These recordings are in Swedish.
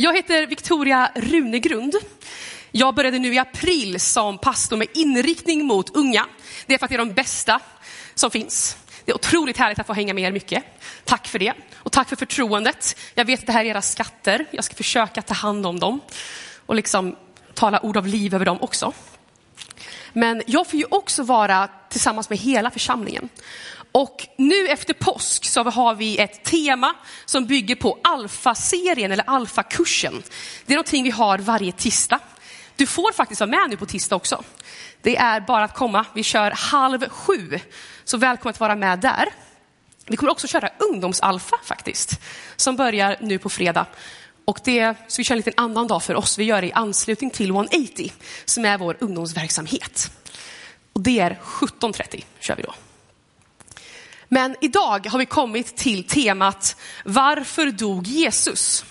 Jag heter Victoria Runegrund. Jag började nu i april som pastor med inriktning mot unga. Det är för att det är de bästa som finns. Det är otroligt härligt att få hänga med er mycket. Tack för det. Och tack för förtroendet. Jag vet att det här är era skatter. Jag ska försöka ta hand om dem och liksom tala ord av liv över dem också. Men jag får ju också vara tillsammans med hela församlingen. Och nu efter påsk så har vi ett tema som bygger på alfaserien eller alfakursen. Det är någonting vi har varje tisdag. Du får faktiskt vara med nu på tisdag också. Det är bara att komma. Vi kör halv sju, så välkommen att vara med där. Vi kommer också köra ungdomsalfa faktiskt, som börjar nu på fredag. Och det, så vi kör en liten annan dag för oss. Vi gör det i anslutning till 180, som är vår ungdomsverksamhet. Och det är 17.30 kör vi då. Men idag har vi kommit till temat Varför dog Jesus?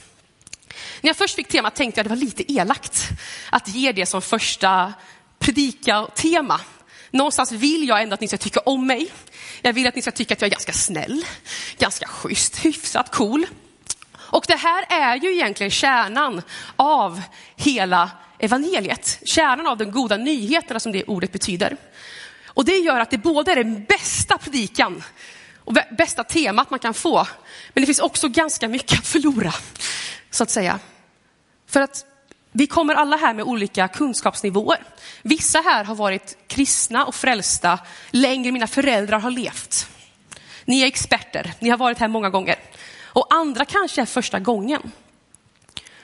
När jag först fick temat tänkte jag att det var lite elakt att ge det som första predikatema. Någonstans vill jag ändå att ni ska tycka om mig. Jag vill att ni ska tycka att jag är ganska snäll, ganska schysst, hyfsat cool. Och det här är ju egentligen kärnan av hela evangeliet. Kärnan av de goda nyheterna som det ordet betyder. Och det gör att det både är den bästa predikan och bästa temat man kan få. Men det finns också ganska mycket att förlora, så att säga. För att vi kommer alla här med olika kunskapsnivåer. Vissa här har varit kristna och frälsta längre än mina föräldrar har levt. Ni är experter, ni har varit här många gånger. Och andra kanske är första gången.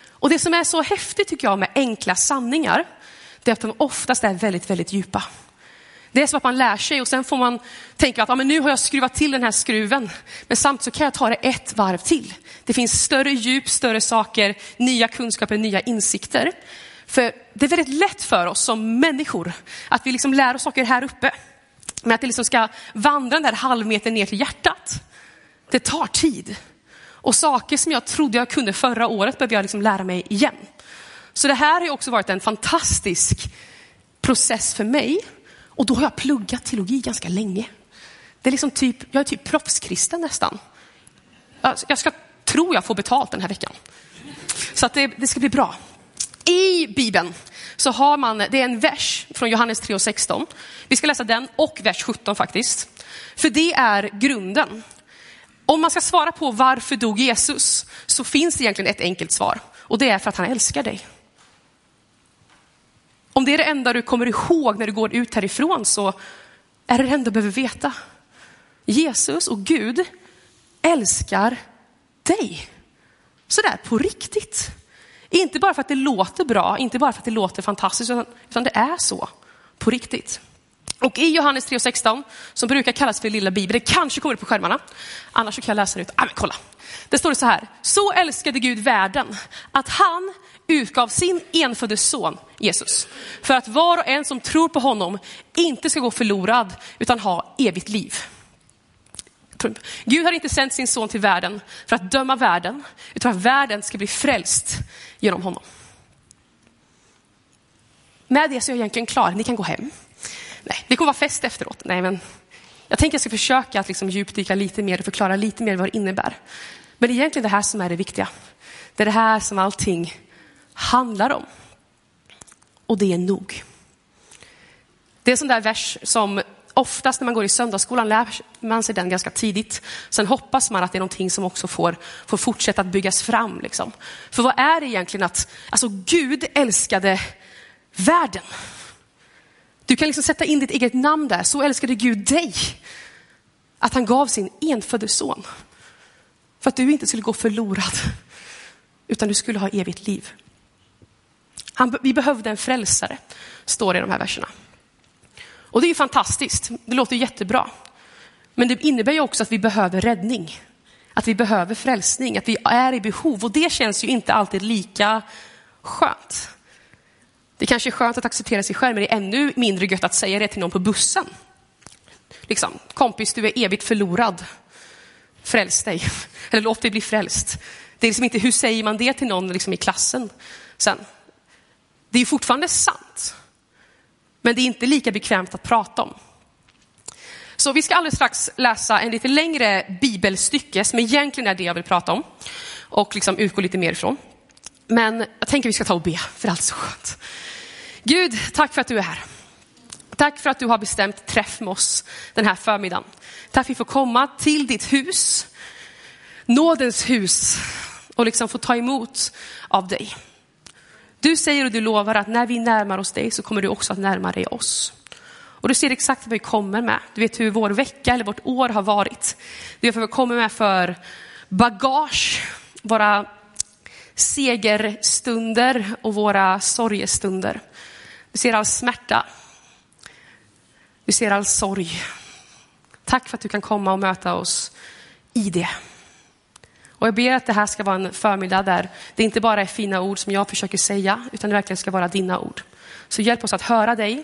Och det som är så häftigt tycker jag med enkla sanningar, det är att de oftast är väldigt, väldigt djupa. Det är som att man lär sig och sen får man tänka att ja, men nu har jag skruvat till den här skruven. Men samtidigt så kan jag ta det ett varv till. Det finns större djup, större saker, nya kunskaper, nya insikter. För det är väldigt lätt för oss som människor att vi liksom lär oss saker här uppe. Men att det liksom ska vandra den där halvmetern ner till hjärtat, det tar tid. Och saker som jag trodde jag kunde förra året behöver jag liksom lära mig igen. Så det här har också varit en fantastisk process för mig och då har jag pluggat teologi ganska länge. Det är liksom typ, jag är typ proffskristen nästan. Jag ska tror jag får betalt den här veckan. Så att det, det ska bli bra. I Bibeln så har man, det är en vers från Johannes 3 och 16. Vi ska läsa den och vers 17 faktiskt. För det är grunden. Om man ska svara på varför dog Jesus så finns det egentligen ett enkelt svar och det är för att han älskar dig. Om det är det enda du kommer ihåg när du går ut härifrån så är det det enda du behöver veta. Jesus och Gud älskar dig. Sådär på riktigt. Inte bara för att det låter bra, inte bara för att det låter fantastiskt, utan, det är så på riktigt. Och i Johannes 3.16, som brukar kallas för lilla bibeln, det kanske kommer upp på skärmarna, annars så kan jag läsa det ut. Ah, men kolla. Det står det så här, så älskade Gud världen att han utgav sin enfödde son Jesus. För att var och en som tror på honom inte ska gå förlorad utan ha evigt liv. Gud har inte sänt sin son till världen för att döma världen, utan att världen ska bli frälst genom honom. Med det så är jag egentligen klar, ni kan gå hem. Nej, det kommer vara fest efteråt. Nej, men jag tänker att jag ska försöka att liksom djupdyka lite mer och förklara lite mer vad det innebär. Men det är egentligen det här som är det viktiga. Det är det här som allting handlar om. Och det är nog. Det är en sån där vers som oftast när man går i söndagsskolan lär man sig den ganska tidigt. Sen hoppas man att det är någonting som också får, får fortsätta att byggas fram. Liksom. För vad är det egentligen att, alltså Gud älskade världen. Du kan liksom sätta in ditt eget namn där. Så älskade Gud dig. Att han gav sin enfödde son. För att du inte skulle gå förlorad. Utan du skulle ha evigt liv. Han, vi behövde en frälsare, står det i de här verserna. Och det är ju fantastiskt, det låter jättebra. Men det innebär ju också att vi behöver räddning. Att vi behöver frälsning, att vi är i behov. Och det känns ju inte alltid lika skönt. Det kanske är skönt att acceptera sig själv, men det är ännu mindre gött att säga det till någon på bussen. Liksom, kompis, du är evigt förlorad. Fräls dig. Eller låt dig bli frälst. Det är liksom inte, hur säger man det till någon liksom i klassen sen? Det är fortfarande sant. Men det är inte lika bekvämt att prata om. Så vi ska alldeles strax läsa en lite längre bibelstycke som egentligen är det jag vill prata om och liksom utgå lite mer ifrån. Men jag tänker vi ska ta och be, för allt är så skönt. Gud, tack för att du är här. Tack för att du har bestämt träff med oss den här förmiddagen. Tack för att vi får komma till ditt hus, nådens hus och liksom få ta emot av dig. Du säger och du lovar att när vi närmar oss dig så kommer du också att närma dig oss. Och du ser exakt vad vi kommer med. Du vet hur vår vecka eller vårt år har varit. Du vet vad vi kommer med för bagage, våra segerstunder och våra sorgestunder. Du ser all smärta. Du ser all sorg. Tack för att du kan komma och möta oss i det. Och jag ber att det här ska vara en förmiddag där det inte bara är fina ord som jag försöker säga, utan det verkligen ska vara dina ord. Så hjälp oss att höra dig,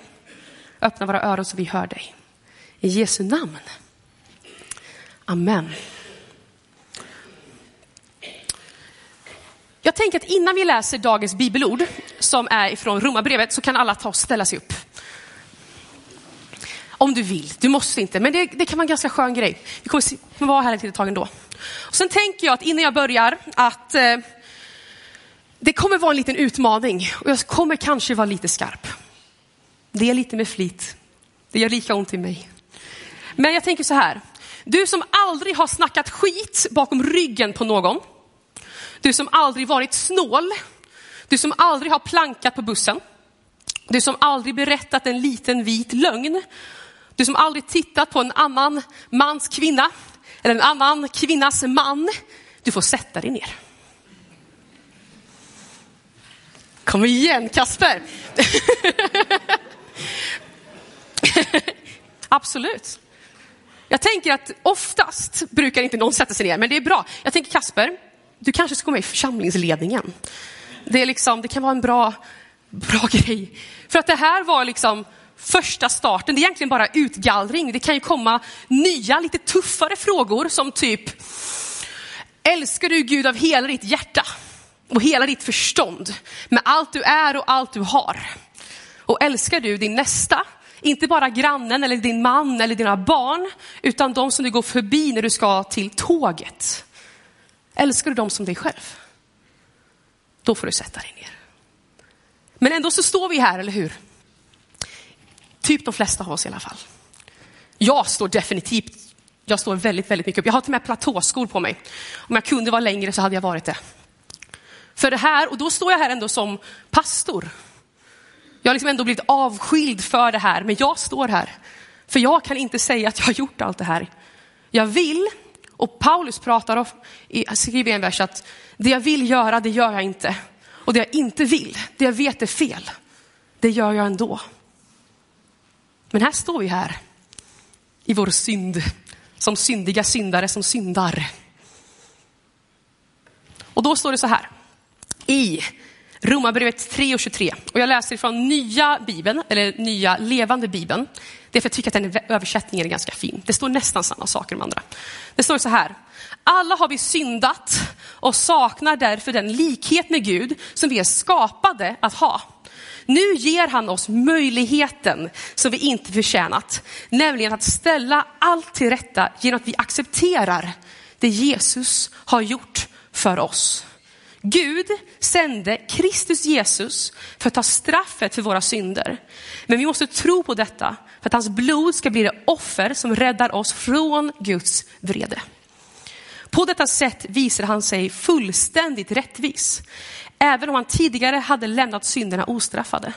öppna våra öron så vi hör dig. I Jesu namn. Amen. Jag tänker att innan vi läser dagens bibelord, som är ifrån Romarbrevet, så kan alla ta och ställa sig upp. Om du vill, du måste inte, men det, det kan vara en ganska skön grej. Vi kommer, kommer vara här ett litet tag ändå. Och sen tänker jag att innan jag börjar att eh, det kommer vara en liten utmaning och jag kommer kanske vara lite skarp. Det är lite med flit. Det gör lika ont i mig. Men jag tänker så här, du som aldrig har snackat skit bakom ryggen på någon, du som aldrig varit snål, du som aldrig har plankat på bussen, du som aldrig berättat en liten vit lögn, du som aldrig tittat på en annan mans kvinna eller en annan kvinnas man. Du får sätta dig ner. Kom igen Kasper. Absolut. Jag tänker att oftast brukar inte någon sätta sig ner, men det är bra. Jag tänker Kasper, du kanske ska gå med i församlingsledningen. Det, är liksom, det kan vara en bra, bra grej. För att det här var liksom första starten, det är egentligen bara utgallring. Det kan ju komma nya, lite tuffare frågor som typ, älskar du Gud av hela ditt hjärta och hela ditt förstånd med allt du är och allt du har? Och älskar du din nästa, inte bara grannen eller din man eller dina barn, utan de som du går förbi när du ska till tåget. Älskar du dem som dig själv? Då får du sätta dig ner. Men ändå så står vi här, eller hur? Typ de flesta av oss i alla fall. Jag står definitivt, jag står väldigt, väldigt mycket upp. Jag har till och med platåskor på mig. Om jag kunde vara längre så hade jag varit det. För det här, och då står jag här ändå som pastor. Jag har liksom ändå blivit avskild för det här, men jag står här. För jag kan inte säga att jag har gjort allt det här. Jag vill, och Paulus pratar om, skriver i en vers att det jag vill göra, det gör jag inte. Och det jag inte vill, det jag vet är fel, det gör jag ändå. Men här står vi här. I vår synd, som syndiga syndare som syndar. Och då står det så här. I Romarbrevet 3 och 23. Och jag läser från nya bibeln, eller nya levande bibeln. Det är för att jag tycker att den översättningen är ganska fin. Det står nästan samma saker de andra. Det står så här. Alla har vi syndat och saknar därför den likhet med Gud som vi är skapade att ha. Nu ger han oss möjligheten som vi inte förtjänat, nämligen att ställa allt till rätta genom att vi accepterar det Jesus har gjort för oss. Gud sände Kristus Jesus för att ta straffet för våra synder. Men vi måste tro på detta för att hans blod ska bli det offer som räddar oss från Guds vrede. På detta sätt visar han sig fullständigt rättvis även om han tidigare hade lämnat synderna ostraffade.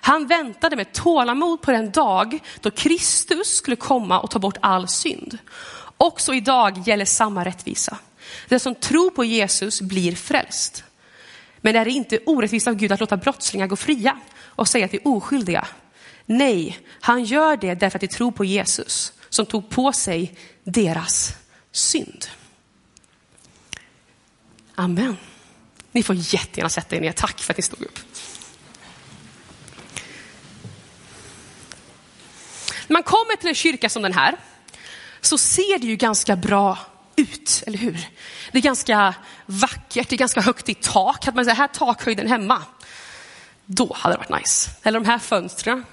Han väntade med tålamod på den dag då Kristus skulle komma och ta bort all synd. Också idag gäller samma rättvisa. Den som tror på Jesus blir frälst. Men är det inte orättvist av Gud att låta brottslingar gå fria och säga att de är oskyldiga? Nej, han gör det därför att de tror på Jesus som tog på sig deras synd. Amen. Ni får jättegärna sätta er ner. Tack för att ni stod upp. När man kommer till en kyrka som den här så ser det ju ganska bra ut, eller hur? Det är ganska vackert, det är ganska högt i tak. Hade man den här takhöjden hemma, då hade det varit nice. Eller de här fönstren,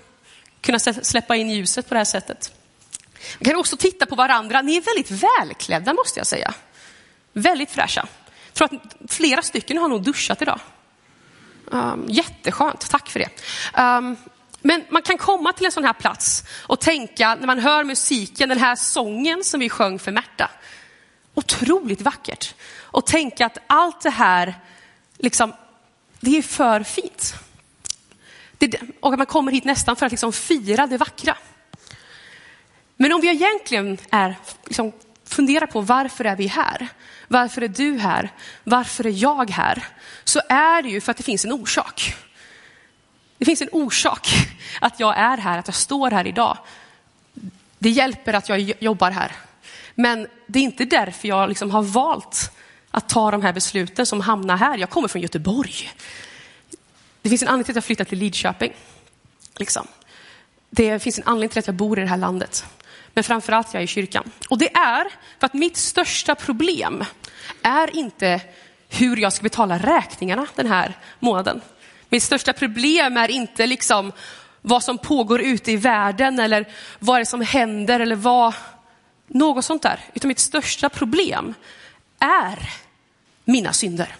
kunna släppa in ljuset på det här sättet. Man kan också titta på varandra. Ni är väldigt välklädda måste jag säga. Väldigt fräscha tror att flera stycken har nog duschat idag. Um, jätteskönt, tack för det. Um, men man kan komma till en sån här plats och tänka när man hör musiken, den här sången som vi sjöng för Märta. Otroligt vackert. Och tänka att allt det här, liksom, det är för fint. Det, och att man kommer hit nästan för att liksom fira det vackra. Men om vi egentligen är, liksom, funderar på varför är vi här? Varför är du här? Varför är jag här? Så är det ju för att det finns en orsak. Det finns en orsak att jag är här, att jag står här idag. Det hjälper att jag jobbar här. Men det är inte därför jag liksom har valt att ta de här besluten som hamnar här. Jag kommer från Göteborg. Det finns en anledning till att jag flyttat till Lidköping. Liksom. Det finns en anledning till att jag bor i det här landet. Men framförallt jag är i kyrkan. Och det är för att mitt största problem är inte hur jag ska betala räkningarna den här månaden. Mitt största problem är inte liksom vad som pågår ute i världen eller vad det är som händer eller vad, något sånt där. Utan mitt största problem är mina synder.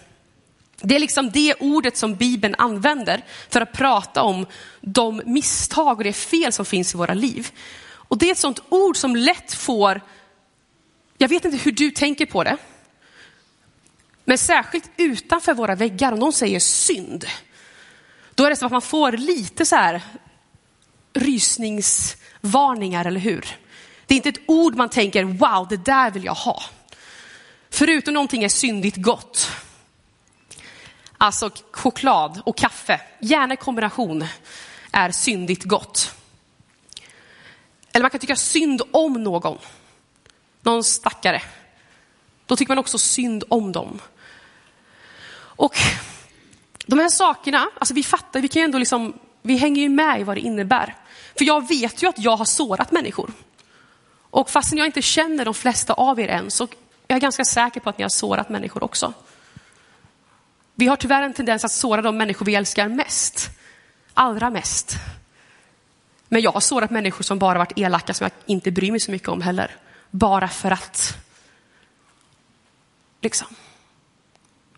Det är liksom det ordet som Bibeln använder för att prata om de misstag och det fel som finns i våra liv. Och det är ett sånt ord som lätt får, jag vet inte hur du tänker på det, men särskilt utanför våra väggar, om någon säger synd, då är det som att man får lite så här rysningsvarningar, eller hur? Det är inte ett ord man tänker, wow, det där vill jag ha. Förutom någonting är syndigt gott. Alltså choklad och kaffe, gärna i kombination, är syndigt gott. Eller man kan tycka synd om någon. Någon stackare. Då tycker man också synd om dem. Och de här sakerna, alltså vi fattar, vi kan ju ändå liksom, vi hänger ju med i vad det innebär. För jag vet ju att jag har sårat människor. Och fastän jag inte känner de flesta av er än så är jag ganska säker på att ni har sårat människor också. Vi har tyvärr en tendens att såra de människor vi älskar mest. Allra mest. Men jag har sårat människor som bara varit elaka, som jag inte bryr mig så mycket om heller. Bara för att. Liksom.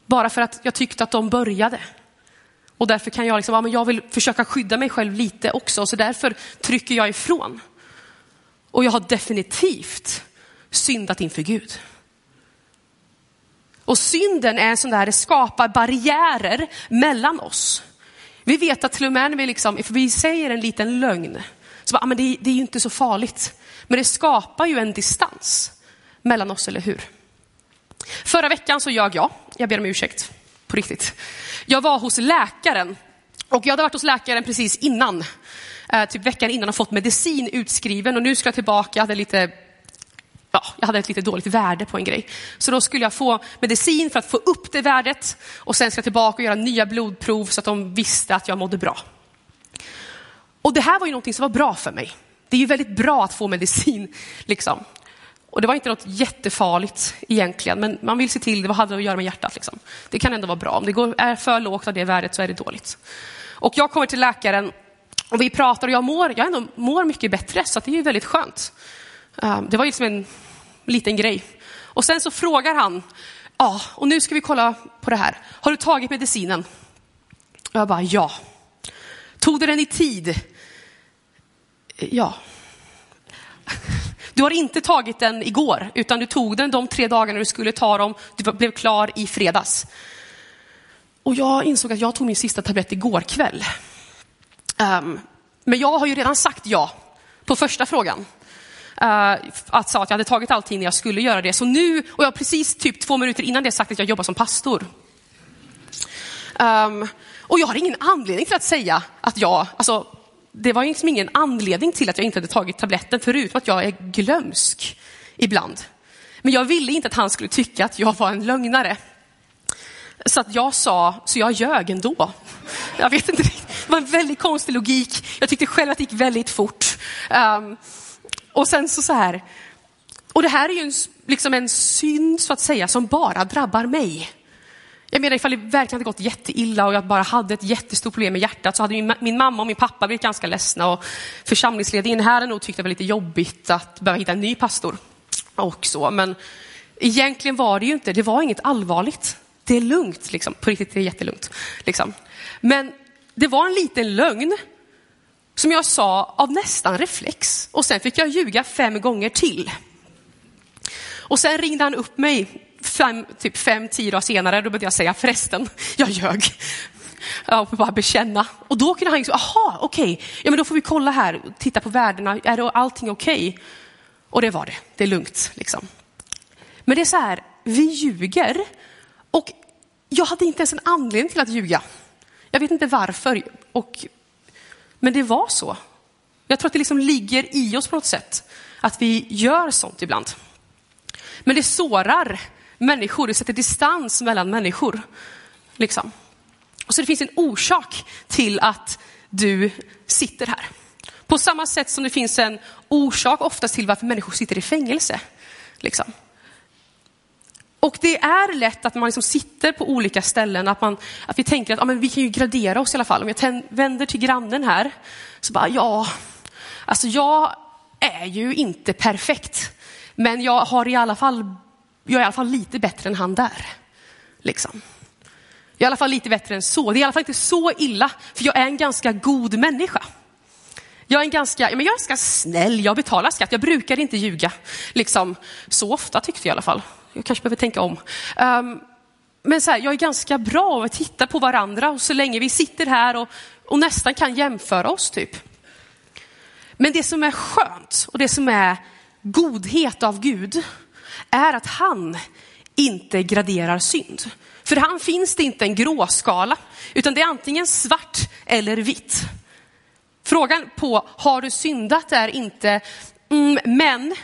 Bara för att jag tyckte att de började. Och därför kan jag liksom, ja, men jag vill försöka skydda mig själv lite också, så därför trycker jag ifrån. Och jag har definitivt syndat inför Gud. Och synden är en sån där, det skapar barriärer mellan oss. Vi vet att till och med när vi, liksom, if vi säger en liten lögn, så bara, ah, men det, det är ju inte så farligt. Men det skapar ju en distans mellan oss, eller hur? Förra veckan så ljög jag, jag ber om ursäkt, på riktigt. Jag var hos läkaren och jag hade varit hos läkaren precis innan, eh, typ veckan innan och fått medicin utskriven och nu ska jag tillbaka, jag hade lite ja, jag hade ett lite dåligt värde på en grej. Så då skulle jag få medicin för att få upp det värdet och sen ska jag tillbaka och göra nya blodprov så att de visste att jag mådde bra. Och det här var ju någonting som var bra för mig. Det är ju väldigt bra att få medicin. Liksom. Och det var inte något jättefarligt egentligen, men man vill se till, vad hade det att göra med hjärtat? Liksom. Det kan ändå vara bra. Om det går, är för lågt av det värdet så är det dåligt. Och jag kommer till läkaren och vi pratar och jag mår, jag ändå mår mycket bättre, så det är ju väldigt skönt. Ehm, det var ju liksom en liten grej. Och sen så frågar han, ja, och nu ska vi kolla på det här. Har du tagit medicinen? Och jag bara, ja. Tog du den i tid? Ja. Du har inte tagit den igår, utan du tog den de tre dagarna du skulle ta dem. Du blev klar i fredags. Och jag insåg att jag tog min sista tablett igår kväll. Um, men jag har ju redan sagt ja på första frågan. Uh, att sa att jag hade tagit allting när jag skulle göra det. Så nu, och jag har precis typ två minuter innan det sagt att jag jobbar som pastor. Um, och jag har ingen anledning till att säga att jag, alltså det var liksom ingen anledning till att jag inte hade tagit tabletten förutom att jag är glömsk ibland. Men jag ville inte att han skulle tycka att jag var en lögnare. Så att jag sa, så jag ljög ändå. Jag vet inte, det var en väldigt konstig logik. Jag tyckte själv att det gick väldigt fort. Um, och sen så så här, och det här är ju en, liksom en synd så att säga som bara drabbar mig. Jag menar ifall det verkligen hade gått jätteilla och jag bara hade ett jättestort problem med hjärtat så hade min, min mamma och min pappa blivit ganska ledsna och församlingsledningen här hade nog tyckt det var lite jobbigt att behöva hitta en ny pastor. Och så. Men egentligen var det ju inte, det var inget allvarligt det är lugnt, liksom. på riktigt det är jättelugnt. Liksom. Men det var en liten lögn som jag sa av nästan reflex och sen fick jag ljuga fem gånger till. Och sen ringde han upp mig fem, typ fem, tio dagar senare, då började jag säga förresten, jag ljög. Jag bara bekänna. Och då kunde han liksom, aha, okej, okay. ja men då får vi kolla här, titta på värdena, är då allting okej? Okay? Och det var det, det är lugnt liksom. Men det är så här, vi ljuger och jag hade inte ens en anledning till att ljuga. Jag vet inte varför, och, men det var så. Jag tror att det liksom ligger i oss på något sätt, att vi gör sånt ibland. Men det sårar människor, det sätter distans mellan människor. Liksom. Och så det finns en orsak till att du sitter här. På samma sätt som det finns en orsak oftast till varför människor sitter i fängelse. Liksom. Och det är lätt att man liksom sitter på olika ställen, att, man, att vi tänker att ja, men vi kan ju gradera oss i alla fall. Om jag vänder till grannen här, så bara ja, alltså jag är ju inte perfekt, men jag har i alla fall, jag är i alla fall lite bättre än han där. Liksom. Jag är i alla fall lite bättre än så. Det är i alla fall inte så illa, för jag är en ganska god människa. Jag är en ganska, men jag är ganska snäll, jag betalar skatt, jag brukar inte ljuga. Liksom, så ofta tyckte jag i alla fall. Jag kanske behöver tänka om. Um, men så här, jag är ganska bra att titta på varandra och så länge vi sitter här och, och nästan kan jämföra oss typ. Men det som är skönt och det som är godhet av Gud är att han inte graderar synd. För han finns det inte en gråskala, utan det är antingen svart eller vitt. Frågan på har du syndat är inte, mm, men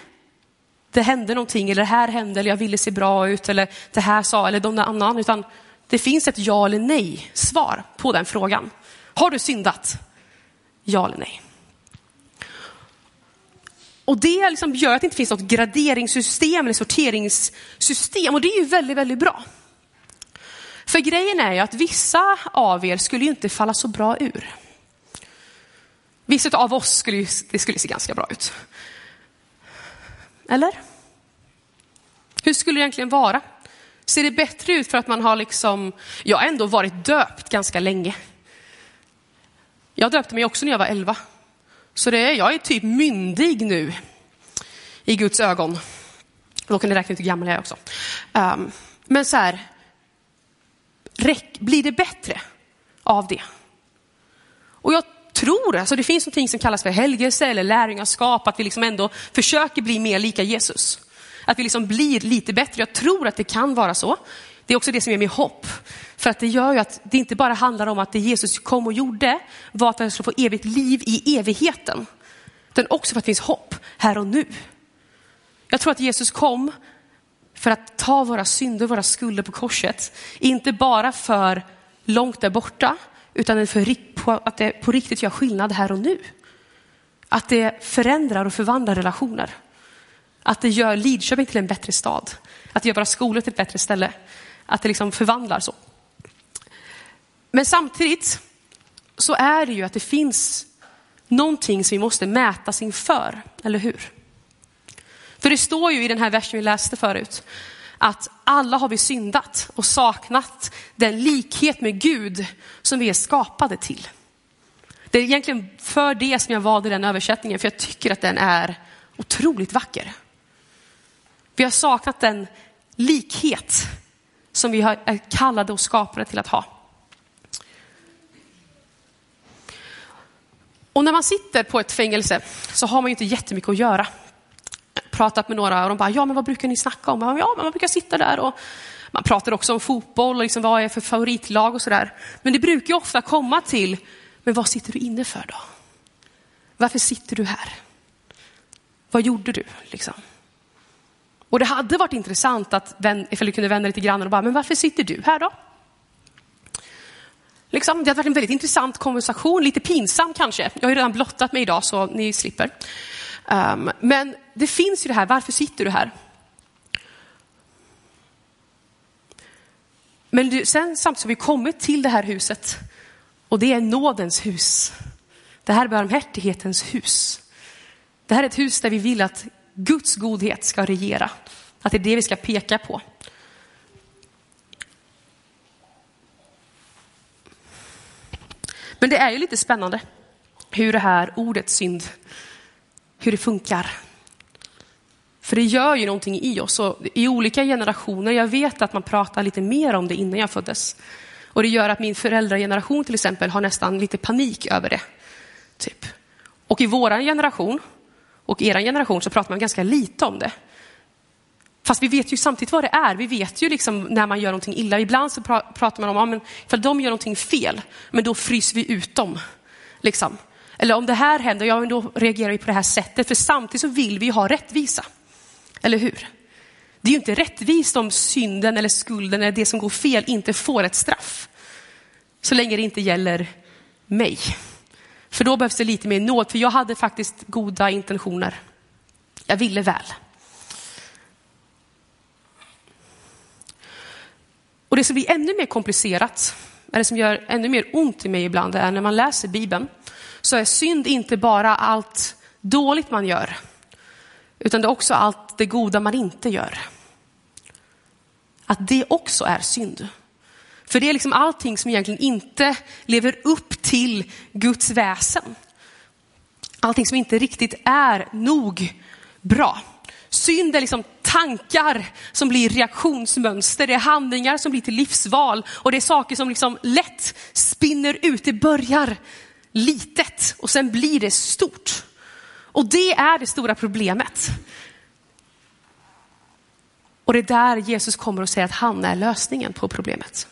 det hände någonting eller det här hände eller jag ville se bra ut eller det här sa eller någon annan, utan det finns ett ja eller nej svar på den frågan. Har du syndat? Ja eller nej? Och det liksom gör att det inte finns något graderingssystem eller sorteringssystem och det är ju väldigt, väldigt bra. För grejen är ju att vissa av er skulle ju inte falla så bra ur. Vissa av oss skulle ju, det skulle se ganska bra ut. Eller? Hur skulle det egentligen vara? Ser det bättre ut för att man har liksom, jag har ändå varit döpt ganska länge. Jag döpte mig också när jag var elva. Så det är, jag är typ myndig nu i Guds ögon. Då kan ni räkna ut hur gammal jag är också. Um, men så här, räck, blir det bättre av det? Och jag tror, alltså det finns något som kallas för helgelse eller lärjungaskap, att vi liksom ändå försöker bli mer lika Jesus. Att vi liksom blir lite bättre. Jag tror att det kan vara så. Det är också det som ger mig hopp. För att det gör ju att det inte bara handlar om att det Jesus kom och gjorde var att vi skulle få evigt liv i evigheten. Utan också för att det finns hopp här och nu. Jag tror att Jesus kom för att ta våra synder, våra skulder på korset. Inte bara för långt där borta, utan för att det på riktigt gör skillnad här och nu. Att det förändrar och förvandlar relationer. Att det gör Lidköping till en bättre stad. Att det gör våra skolor till ett bättre ställe. Att det liksom förvandlar så. Men samtidigt så är det ju att det finns någonting som vi måste mätas inför, eller hur? För det står ju i den här versen vi läste förut, att alla har vi syndat och saknat den likhet med Gud som vi är skapade till. Det är egentligen för det som jag valde den översättningen, för jag tycker att den är otroligt vacker. Vi har saknat den likhet som vi är kallade och skapade till att ha. Och när man sitter på ett fängelse så har man ju inte jättemycket att göra. Pratat med några och de bara, ja men vad brukar ni snacka om? Ja, men man brukar sitta där och man pratar också om fotboll och liksom, vad är för favoritlag och sådär. Men det brukar ju ofta komma till, men vad sitter du inne för då? Varför sitter du här? Vad gjorde du? Liksom? Och det hade varit intressant att ifall du kunde vända dig till grannen och bara, men varför sitter du här då? Liksom, det hade varit en väldigt intressant konversation, lite pinsam kanske. Jag har ju redan blottat mig idag så ni slipper. Um, men det finns ju det här, varför sitter du här? Men du, sen samtidigt har vi kommit till det här huset och det är nådens hus. Det här är barmhärtighetens hus. Det här är ett hus där vi vill att Guds godhet ska regera. Att det är det vi ska peka på. Men det är ju lite spännande hur det här ordet synd, hur det funkar. För det gör ju någonting i oss och i olika generationer. Jag vet att man pratar lite mer om det innan jag föddes. Och det gör att min föräldrageneration till exempel har nästan lite panik över det. Typ. Och i våran generation och er generation så pratar man ganska lite om det. Fast vi vet ju samtidigt vad det är. Vi vet ju liksom när man gör någonting illa. Ibland så pratar man om, ja, men de gör någonting fel, men då fryser vi ut dem. Liksom. Eller om det här händer, ja men då reagerar vi på det här sättet. För samtidigt så vill vi ha rättvisa. Eller hur? Det är ju inte rättvist om synden eller skulden eller det som går fel inte får ett straff. Så länge det inte gäller mig. För då behövs det lite mer nåd, för jag hade faktiskt goda intentioner. Jag ville väl. Och det som blir ännu mer komplicerat, eller som gör ännu mer ont i mig ibland, är när man läser Bibeln, så är synd inte bara allt dåligt man gör, utan det är också allt det goda man inte gör. Att det också är synd. För det är liksom allting som egentligen inte lever upp till Guds väsen. Allting som inte riktigt är nog bra. Synd är liksom tankar som blir reaktionsmönster, det är handlingar som blir till livsval och det är saker som liksom lätt spinner ut. Det börjar litet och sen blir det stort. Och det är det stora problemet. Och det är där Jesus kommer och säger att han är lösningen på problemet.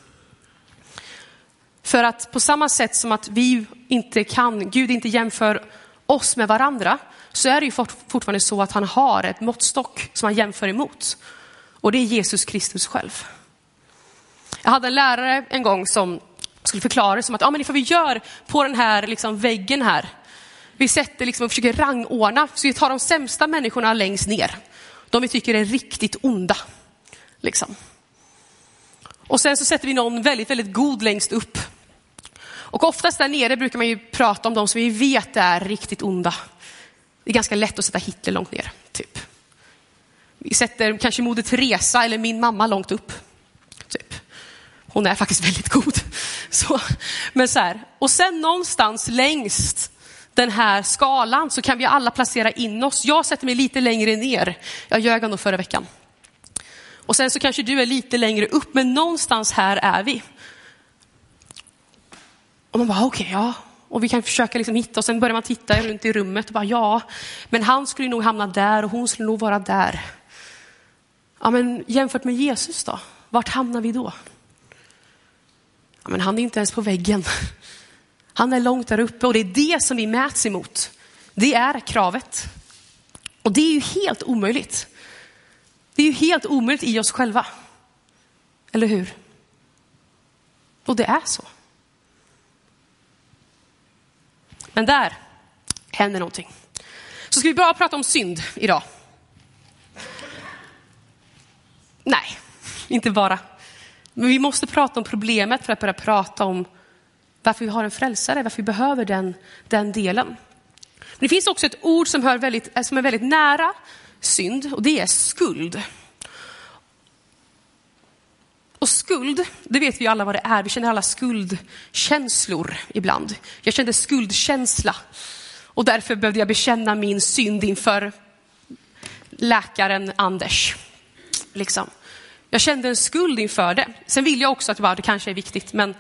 För att på samma sätt som att vi inte kan, Gud inte jämför oss med varandra, så är det ju fortfarande så att han har ett måttstock som han jämför emot. Och det är Jesus Kristus själv. Jag hade en lärare en gång som skulle förklara det som att ja, men ifall vi gör på den här liksom, väggen här. Vi sätter liksom och försöker rangordna, så vi tar de sämsta människorna längst ner. De vi tycker är riktigt onda. Liksom. Och sen så sätter vi någon väldigt, väldigt god längst upp. Och oftast där nere brukar man ju prata om de som vi vet är riktigt onda. Det är ganska lätt att sätta Hitler långt ner, typ. Vi sätter kanske Moder Teresa eller min mamma långt upp. Typ. Hon är faktiskt väldigt god. Så, men så här. Och sen någonstans längst den här skalan så kan vi alla placera in oss. Jag sätter mig lite längre ner. Jag ljög ändå förra veckan. Och sen så kanske du är lite längre upp, men någonstans här är vi. Och man bara, ah, okej, okay, ja. Och vi kan försöka liksom hitta och sen börjar man titta runt i rummet och bara, ja, men han skulle nog hamna där och hon skulle nog vara där. Ja, men jämfört med Jesus då? Vart hamnar vi då? Ja, men han är inte ens på väggen. Han är långt där uppe och det är det som vi mäts emot. Det är kravet. Och det är ju helt omöjligt. Det är ju helt omöjligt i oss själva. Eller hur? Och det är så. Men där händer någonting. Så ska vi bara prata om synd idag. Nej, inte bara. Men vi måste prata om problemet för att börja prata om varför vi har en frälsare, varför vi behöver den, den delen. Men det finns också ett ord som, hör väldigt, eh, som är väldigt nära synd och det är skuld. Och skuld, det vet vi alla vad det är. Vi känner alla skuldkänslor ibland. Jag kände skuldkänsla och därför behövde jag bekänna min synd inför läkaren Anders. Liksom. Jag kände en skuld inför det. Sen vill jag också att det kanske är viktigt, men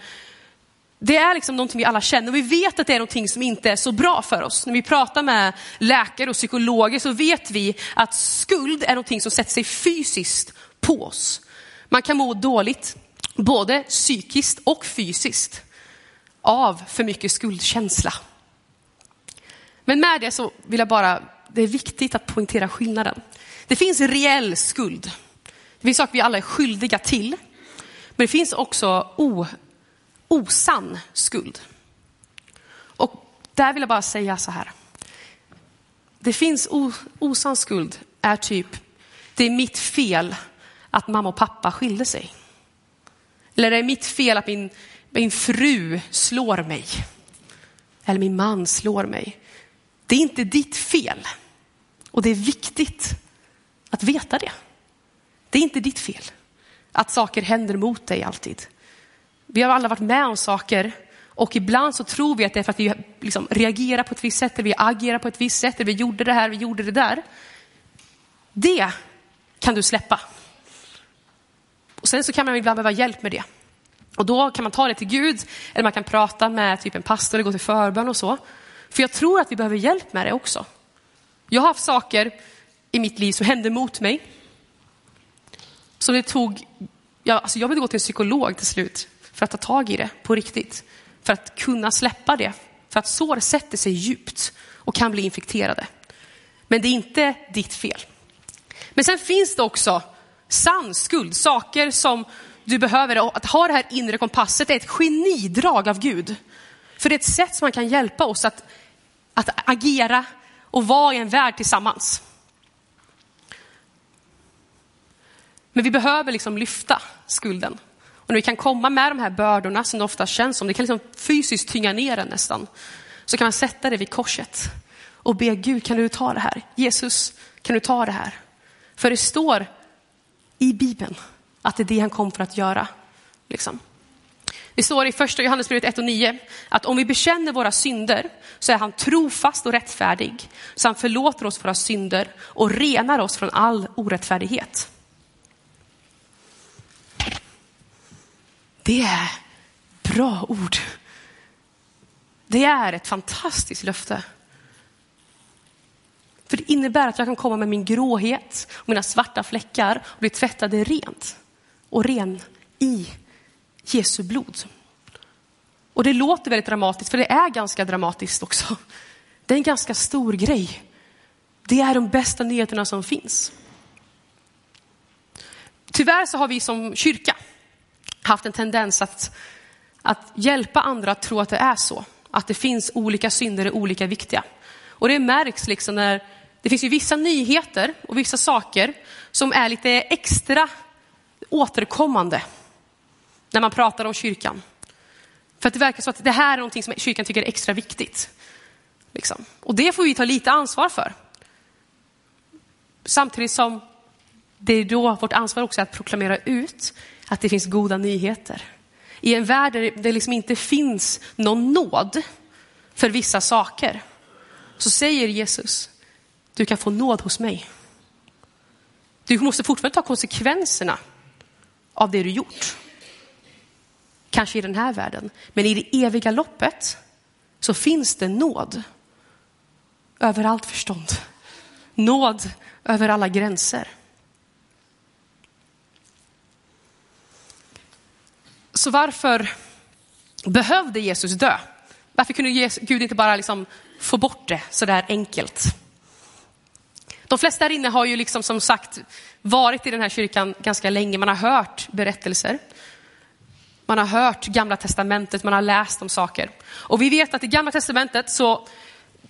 det är liksom någonting vi alla känner och vi vet att det är någonting som inte är så bra för oss. När vi pratar med läkare och psykologer så vet vi att skuld är någonting som sätter sig fysiskt på oss. Man kan må dåligt, både psykiskt och fysiskt, av för mycket skuldkänsla. Men med det så vill jag bara, det är viktigt att poängtera skillnaden. Det finns reell skuld. Det finns saker vi alla är skyldiga till. Men det finns också o, osann skuld. Och där vill jag bara säga så här. Det finns osann skuld är typ, det är mitt fel att mamma och pappa skilde sig. Eller det är mitt fel att min, min fru slår mig? Eller min man slår mig? Det är inte ditt fel. Och det är viktigt att veta det. Det är inte ditt fel att saker händer mot dig alltid. Vi har alla varit med om saker Och ibland så tror vi att det är för att vi liksom reagerar på ett visst sätt, eller vi agerar på ett visst sätt, eller vi gjorde det här, vi gjorde det där. Det kan du släppa. Och sen så kan man ibland behöva hjälp med det. Och då kan man ta det till Gud, eller man kan prata med typ en pastor eller gå till förbön och så. För jag tror att vi behöver hjälp med det också. Jag har haft saker i mitt liv som hände mot mig. som det tog, ja, alltså jag ville gå till en psykolog till slut för att ta tag i det på riktigt. För att kunna släppa det. För att sår sätter sig djupt och kan bli infekterade. Men det är inte ditt fel. Men sen finns det också sann skuld, saker som du behöver. Att ha det här inre kompasset är ett genidrag av Gud. För det är ett sätt som man kan hjälpa oss att, att agera och vara i en värld tillsammans. Men vi behöver liksom lyfta skulden. Och när vi kan komma med de här bördorna som det ofta känns som, det kan liksom fysiskt tynga ner en nästan. Så kan man sätta det vid korset och be Gud, kan du ta det här? Jesus, kan du ta det här? För det står i Bibeln att det är det han kom för att göra. Liksom. Det står i första Johannesbrevet 1 och 9 att om vi bekänner våra synder så är han trofast och rättfärdig. Så han förlåter oss våra synder och renar oss från all orättfärdighet. Det är bra ord. Det är ett fantastiskt löfte. För det innebär att jag kan komma med min gråhet och mina svarta fläckar och bli tvättade rent och ren i Jesu blod. Och det låter väldigt dramatiskt, för det är ganska dramatiskt också. Det är en ganska stor grej. Det är de bästa nyheterna som finns. Tyvärr så har vi som kyrka haft en tendens att, att hjälpa andra att tro att det är så. Att det finns olika synder är olika viktiga. Och det märks liksom när det finns ju vissa nyheter och vissa saker som är lite extra återkommande när man pratar om kyrkan. För att det verkar som att det här är någonting som kyrkan tycker är extra viktigt. Liksom. Och det får vi ta lite ansvar för. Samtidigt som det är då vårt ansvar också är att proklamera ut att det finns goda nyheter. I en värld där det liksom inte finns någon nåd för vissa saker så säger Jesus, du kan få nåd hos mig. Du måste fortfarande ta konsekvenserna av det du gjort. Kanske i den här världen, men i det eviga loppet så finns det nåd över allt förstånd. Nåd över alla gränser. Så varför behövde Jesus dö? Varför kunde Gud inte bara liksom få bort det så där enkelt? De flesta här inne har ju liksom som sagt varit i den här kyrkan ganska länge. Man har hört berättelser. Man har hört gamla testamentet, man har läst om saker. Och vi vet att i gamla testamentet så,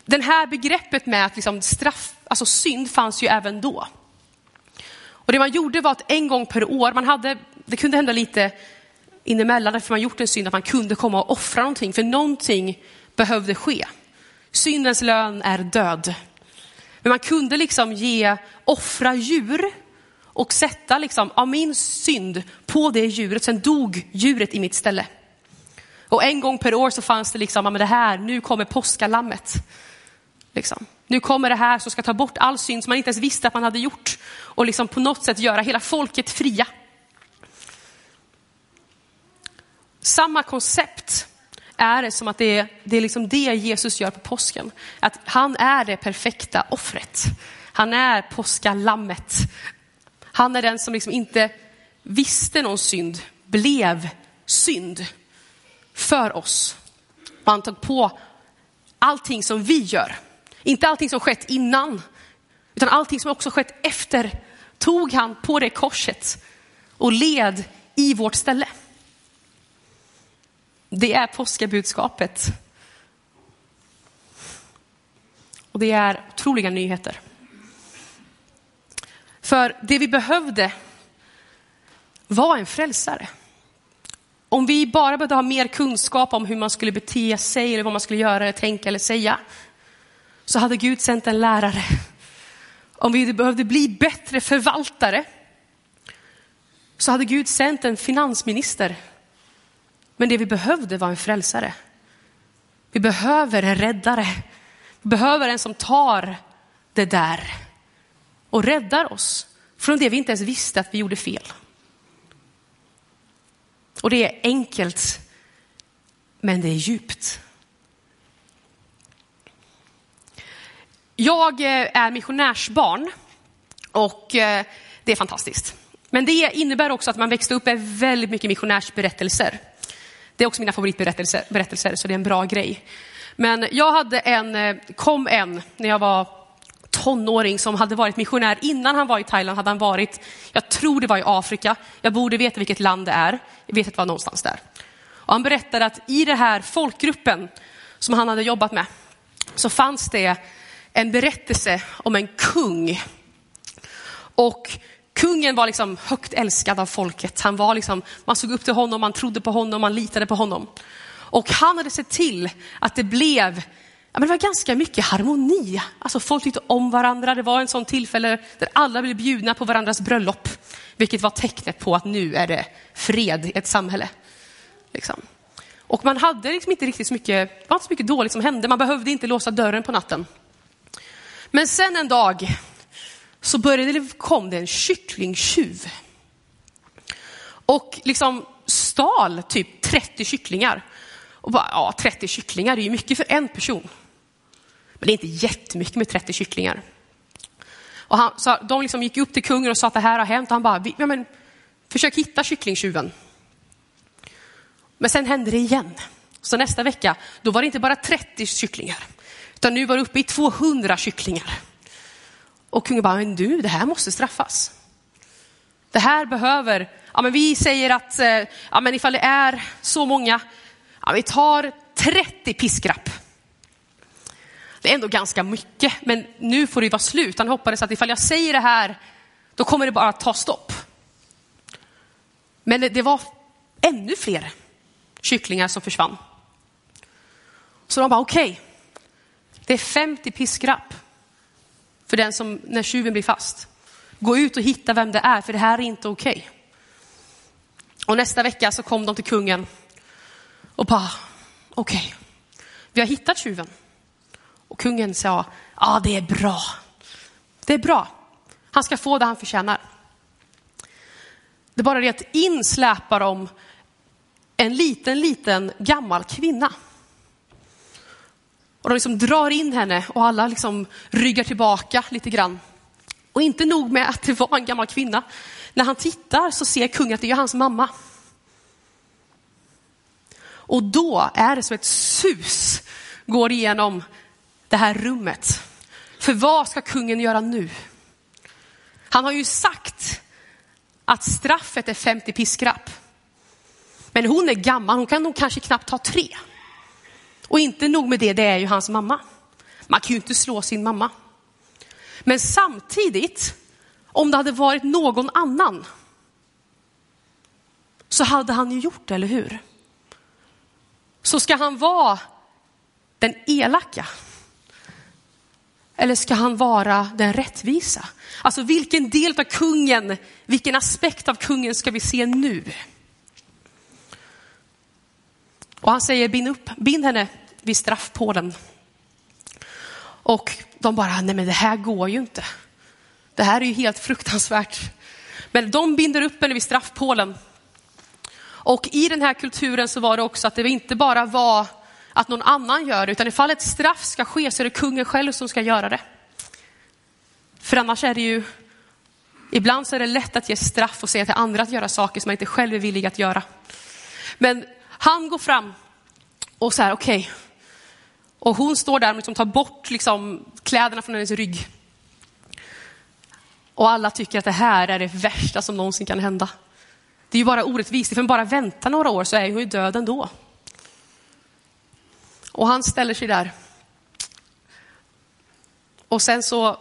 den här begreppet med att liksom straff, alltså synd fanns ju även då. Och det man gjorde var att en gång per år, man hade, det kunde hända lite inemellan därför man gjort en synd, att man kunde komma och offra någonting, för någonting behövde ske. Syndens lön är död. Men man kunde liksom ge, offra djur och sätta liksom, av min synd på det djuret, sen dog djuret i mitt ställe. Och en gång per år så fanns det liksom, men det här, nu kommer påskalammet. Liksom. Nu kommer det här som ska ta bort all synd som man inte ens visste att man hade gjort och liksom på något sätt göra hela folket fria. Samma koncept är det som att det är, det är liksom det Jesus gör på påsken. Att han är det perfekta offret. Han är påskalammet. Han är den som liksom inte visste någon synd, blev synd för oss. Och han tog på allting som vi gör. Inte allting som skett innan, utan allting som också skett efter tog han på det korset och led i vårt ställe. Det är påskabudskapet. Och det är otroliga nyheter. För det vi behövde var en frälsare. Om vi bara behövde ha mer kunskap om hur man skulle bete sig eller vad man skulle göra, eller tänka eller säga, så hade Gud sänt en lärare. Om vi behövde bli bättre förvaltare, så hade Gud sänt en finansminister men det vi behövde var en frälsare. Vi behöver en räddare. Vi behöver en som tar det där och räddar oss från det vi inte ens visste att vi gjorde fel. Och det är enkelt, men det är djupt. Jag eh, är missionärsbarn och eh, det är fantastiskt. Men det innebär också att man växte upp med väldigt mycket missionärsberättelser. Det är också mina favoritberättelser, berättelser, så det är en bra grej. Men jag hade en, eh, kom en när jag var tonåring som hade varit missionär. Innan han var i Thailand hade han varit, jag tror det var i Afrika, jag borde veta vilket land det är, jag vet att det var någonstans där. Och han berättade att i den här folkgruppen som han hade jobbat med så fanns det en berättelse om en kung. Och kungen var liksom högt älskad av folket. Han var liksom, man såg upp till honom, man trodde på honom, man litade på honom. Och han hade sett till att det blev Ja, men det var ganska mycket harmoni. Alltså folk tyckte om varandra. Det var en sån tillfälle där alla blev bjudna på varandras bröllop. Vilket var tecknet på att nu är det fred i ett samhälle. Liksom. Och man hade liksom inte riktigt så mycket, det var inte så mycket dåligt som hände. Man behövde inte låsa dörren på natten. Men sen en dag så började det, kom det en kycklingtjuv. Och liksom stal typ 30 kycklingar. Och bara, ja, 30 kycklingar är ju mycket för en person. Men det är inte jättemycket med 30 kycklingar. Och han, så de liksom gick upp till kungen och sa att det här har hänt. Och han bara, ja, men, försök hitta kycklingtjuven. Men sen hände det igen. Så nästa vecka, då var det inte bara 30 kycklingar. Utan nu var det uppe i 200 kycklingar. Och kungen bara, men du, det här måste straffas. Det här behöver, ja men vi säger att, eh, ja men ifall det är så många, ja vi tar 30 piskrapp. Det är ändå ganska mycket, men nu får det vara slut. Han hoppades att ifall jag säger det här, då kommer det bara att ta stopp. Men det, det var ännu fler kycklingar som försvann. Så de bara, okej, okay, det är 50 piskrapp för den som, när tjuven blir fast. Gå ut och hitta vem det är, för det här är inte okej. Okay. Och nästa vecka så kom de till kungen och bara, okej, okay, vi har hittat tjuven. Och kungen sa, ja ah, det är bra. Det är bra. Han ska få det han förtjänar. Det är bara det att in släpar de en liten, liten gammal kvinna. Och de liksom drar in henne och alla liksom ryggar tillbaka lite grann. Och inte nog med att det var en gammal kvinna. När han tittar så ser kungen att det är hans mamma. Och då är det som ett sus går igenom det här rummet. För vad ska kungen göra nu? Han har ju sagt att straffet är 50 piskrapp. Men hon är gammal, hon kan nog kanske knappt ta tre. Och inte nog med det, det är ju hans mamma. Man kan ju inte slå sin mamma. Men samtidigt, om det hade varit någon annan, så hade han ju gjort det, eller hur? Så ska han vara den elaka? Eller ska han vara den rättvisa? Alltså vilken del av kungen, vilken aspekt av kungen ska vi se nu? Och han säger bind, upp, bind henne vid straffpålen. Och de bara, nej men det här går ju inte. Det här är ju helt fruktansvärt. Men de binder upp henne vid straffpålen. Och i den här kulturen så var det också att det inte bara var att någon annan gör det, utan ifall ett straff ska ske så är det kungen själv som ska göra det. För annars är det ju, ibland så är det lätt att ge straff och säga till andra att göra saker som man inte själv är villig att göra. Men han går fram och så här, okej. Okay. Och hon står där och liksom tar bort liksom kläderna från hennes rygg. Och alla tycker att det här är det värsta som någonsin kan hända. Det är ju bara orättvist, för man bara vänta några år så är hon ju död ändå. Och han ställer sig där. Och sen så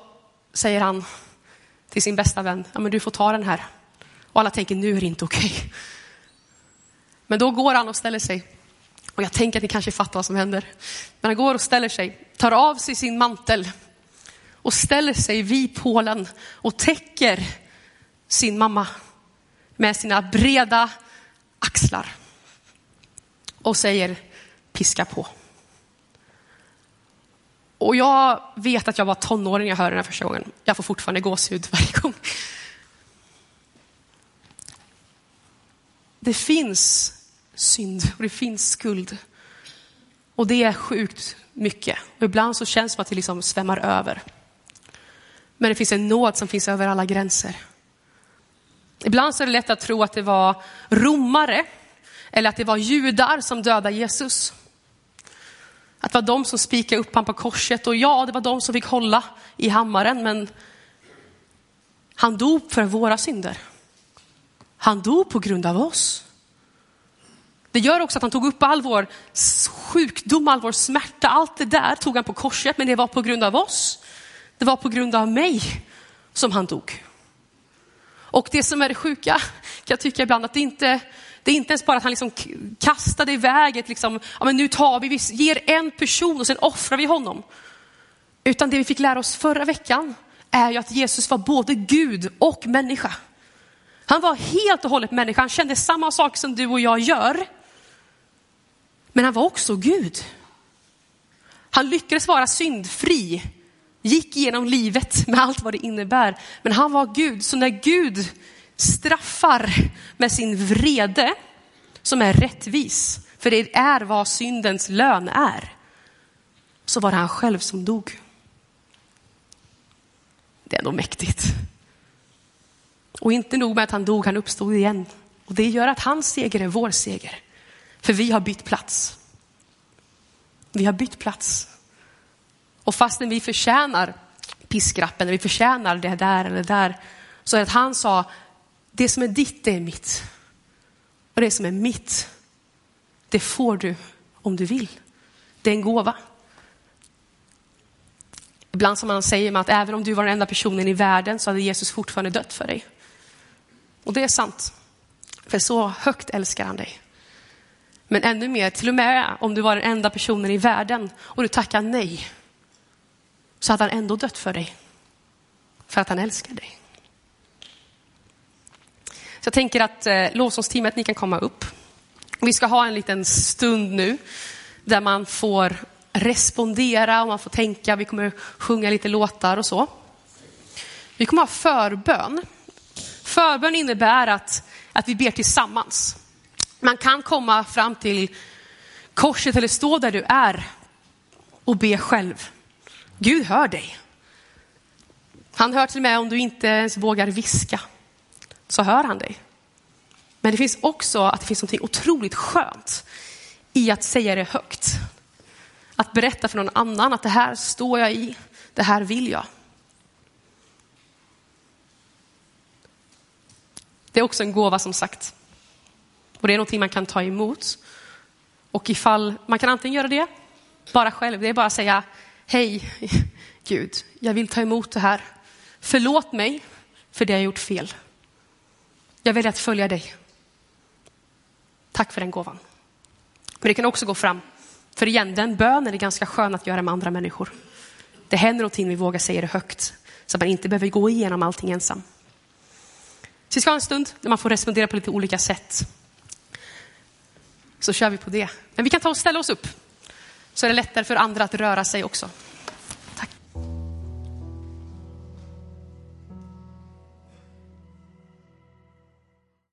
säger han till sin bästa vän, ja men du får ta den här. Och alla tänker, nu är det inte okej. Okay. Men då går han och ställer sig. Och jag tänker att ni kanske fattar vad som händer. Men han går och ställer sig, tar av sig sin mantel och ställer sig vid pålen och täcker sin mamma med sina breda axlar. Och säger, piska på. Och jag vet att jag var tonåring när jag hörde den här första gången. Jag får fortfarande gåshud varje gång. Det finns synd och det finns skuld. Och det är sjukt mycket. Och ibland så känns det som att det liksom svämmar över. Men det finns en nåd som finns över alla gränser. Ibland så är det lätt att tro att det var romare eller att det var judar som dödade Jesus. Att det var de som spikade upp honom på korset och ja, det var de som fick hålla i hammaren, men han dog för våra synder. Han dog på grund av oss. Det gör också att han tog upp all vår sjukdom, all vår smärta, allt det där tog han på korset, men det var på grund av oss. Det var på grund av mig som han dog. Och det som är det sjuka, kan jag tycka ibland, att det inte det är inte ens bara att han liksom kastade iväg ett, liksom, ja, men nu tar vi, vi ger en person och sen offrar vi honom. Utan det vi fick lära oss förra veckan är ju att Jesus var både Gud och människa. Han var helt och hållet människa, han kände samma sak som du och jag gör. Men han var också Gud. Han lyckades vara syndfri, gick igenom livet med allt vad det innebär. Men han var Gud, så när Gud straffar med sin vrede som är rättvis, för det är vad syndens lön är, så var det han själv som dog. Det är ändå mäktigt. Och inte nog med att han dog, han uppstod igen. Och det gör att hans seger är vår seger. För vi har bytt plats. Vi har bytt plats. Och fastän vi förtjänar piskrappen, vi förtjänar det där eller där, så är det att han sa, det som är ditt, det är mitt. Och det som är mitt, det får du om du vill. Det är en gåva. Ibland som man säger man att även om du var den enda personen i världen så hade Jesus fortfarande dött för dig. Och det är sant. För så högt älskar han dig. Men ännu mer, till och med om du var den enda personen i världen och du tackar nej, så hade han ändå dött för dig. För att han älskar dig. Så jag tänker att eh, lovsångsteamet, ni kan komma upp. Vi ska ha en liten stund nu där man får respondera och man får tänka. Vi kommer sjunga lite låtar och så. Vi kommer ha förbön. Förbön innebär att, att vi ber tillsammans. Man kan komma fram till korset eller stå där du är och be själv. Gud hör dig. Han hör till och med om du inte ens vågar viska så hör han dig. Men det finns också att det finns något otroligt skönt i att säga det högt. Att berätta för någon annan att det här står jag i, det här vill jag. Det är också en gåva som sagt. Och det är någonting man kan ta emot. Och ifall man kan antingen göra det bara själv, det är bara att säga hej Gud, jag vill ta emot det här. Förlåt mig för det jag gjort fel. Jag väljer att följa dig. Tack för den gåvan. Men det kan också gå fram. För igen, den bönen är ganska skön att göra med andra människor. Det händer någonting, vi vågar säga det högt. Så att man inte behöver gå igenom allting ensam. Så vi ska ha en stund där man får respondera på lite olika sätt. Så kör vi på det. Men vi kan ta och ställa oss upp. Så är det lättare för andra att röra sig också.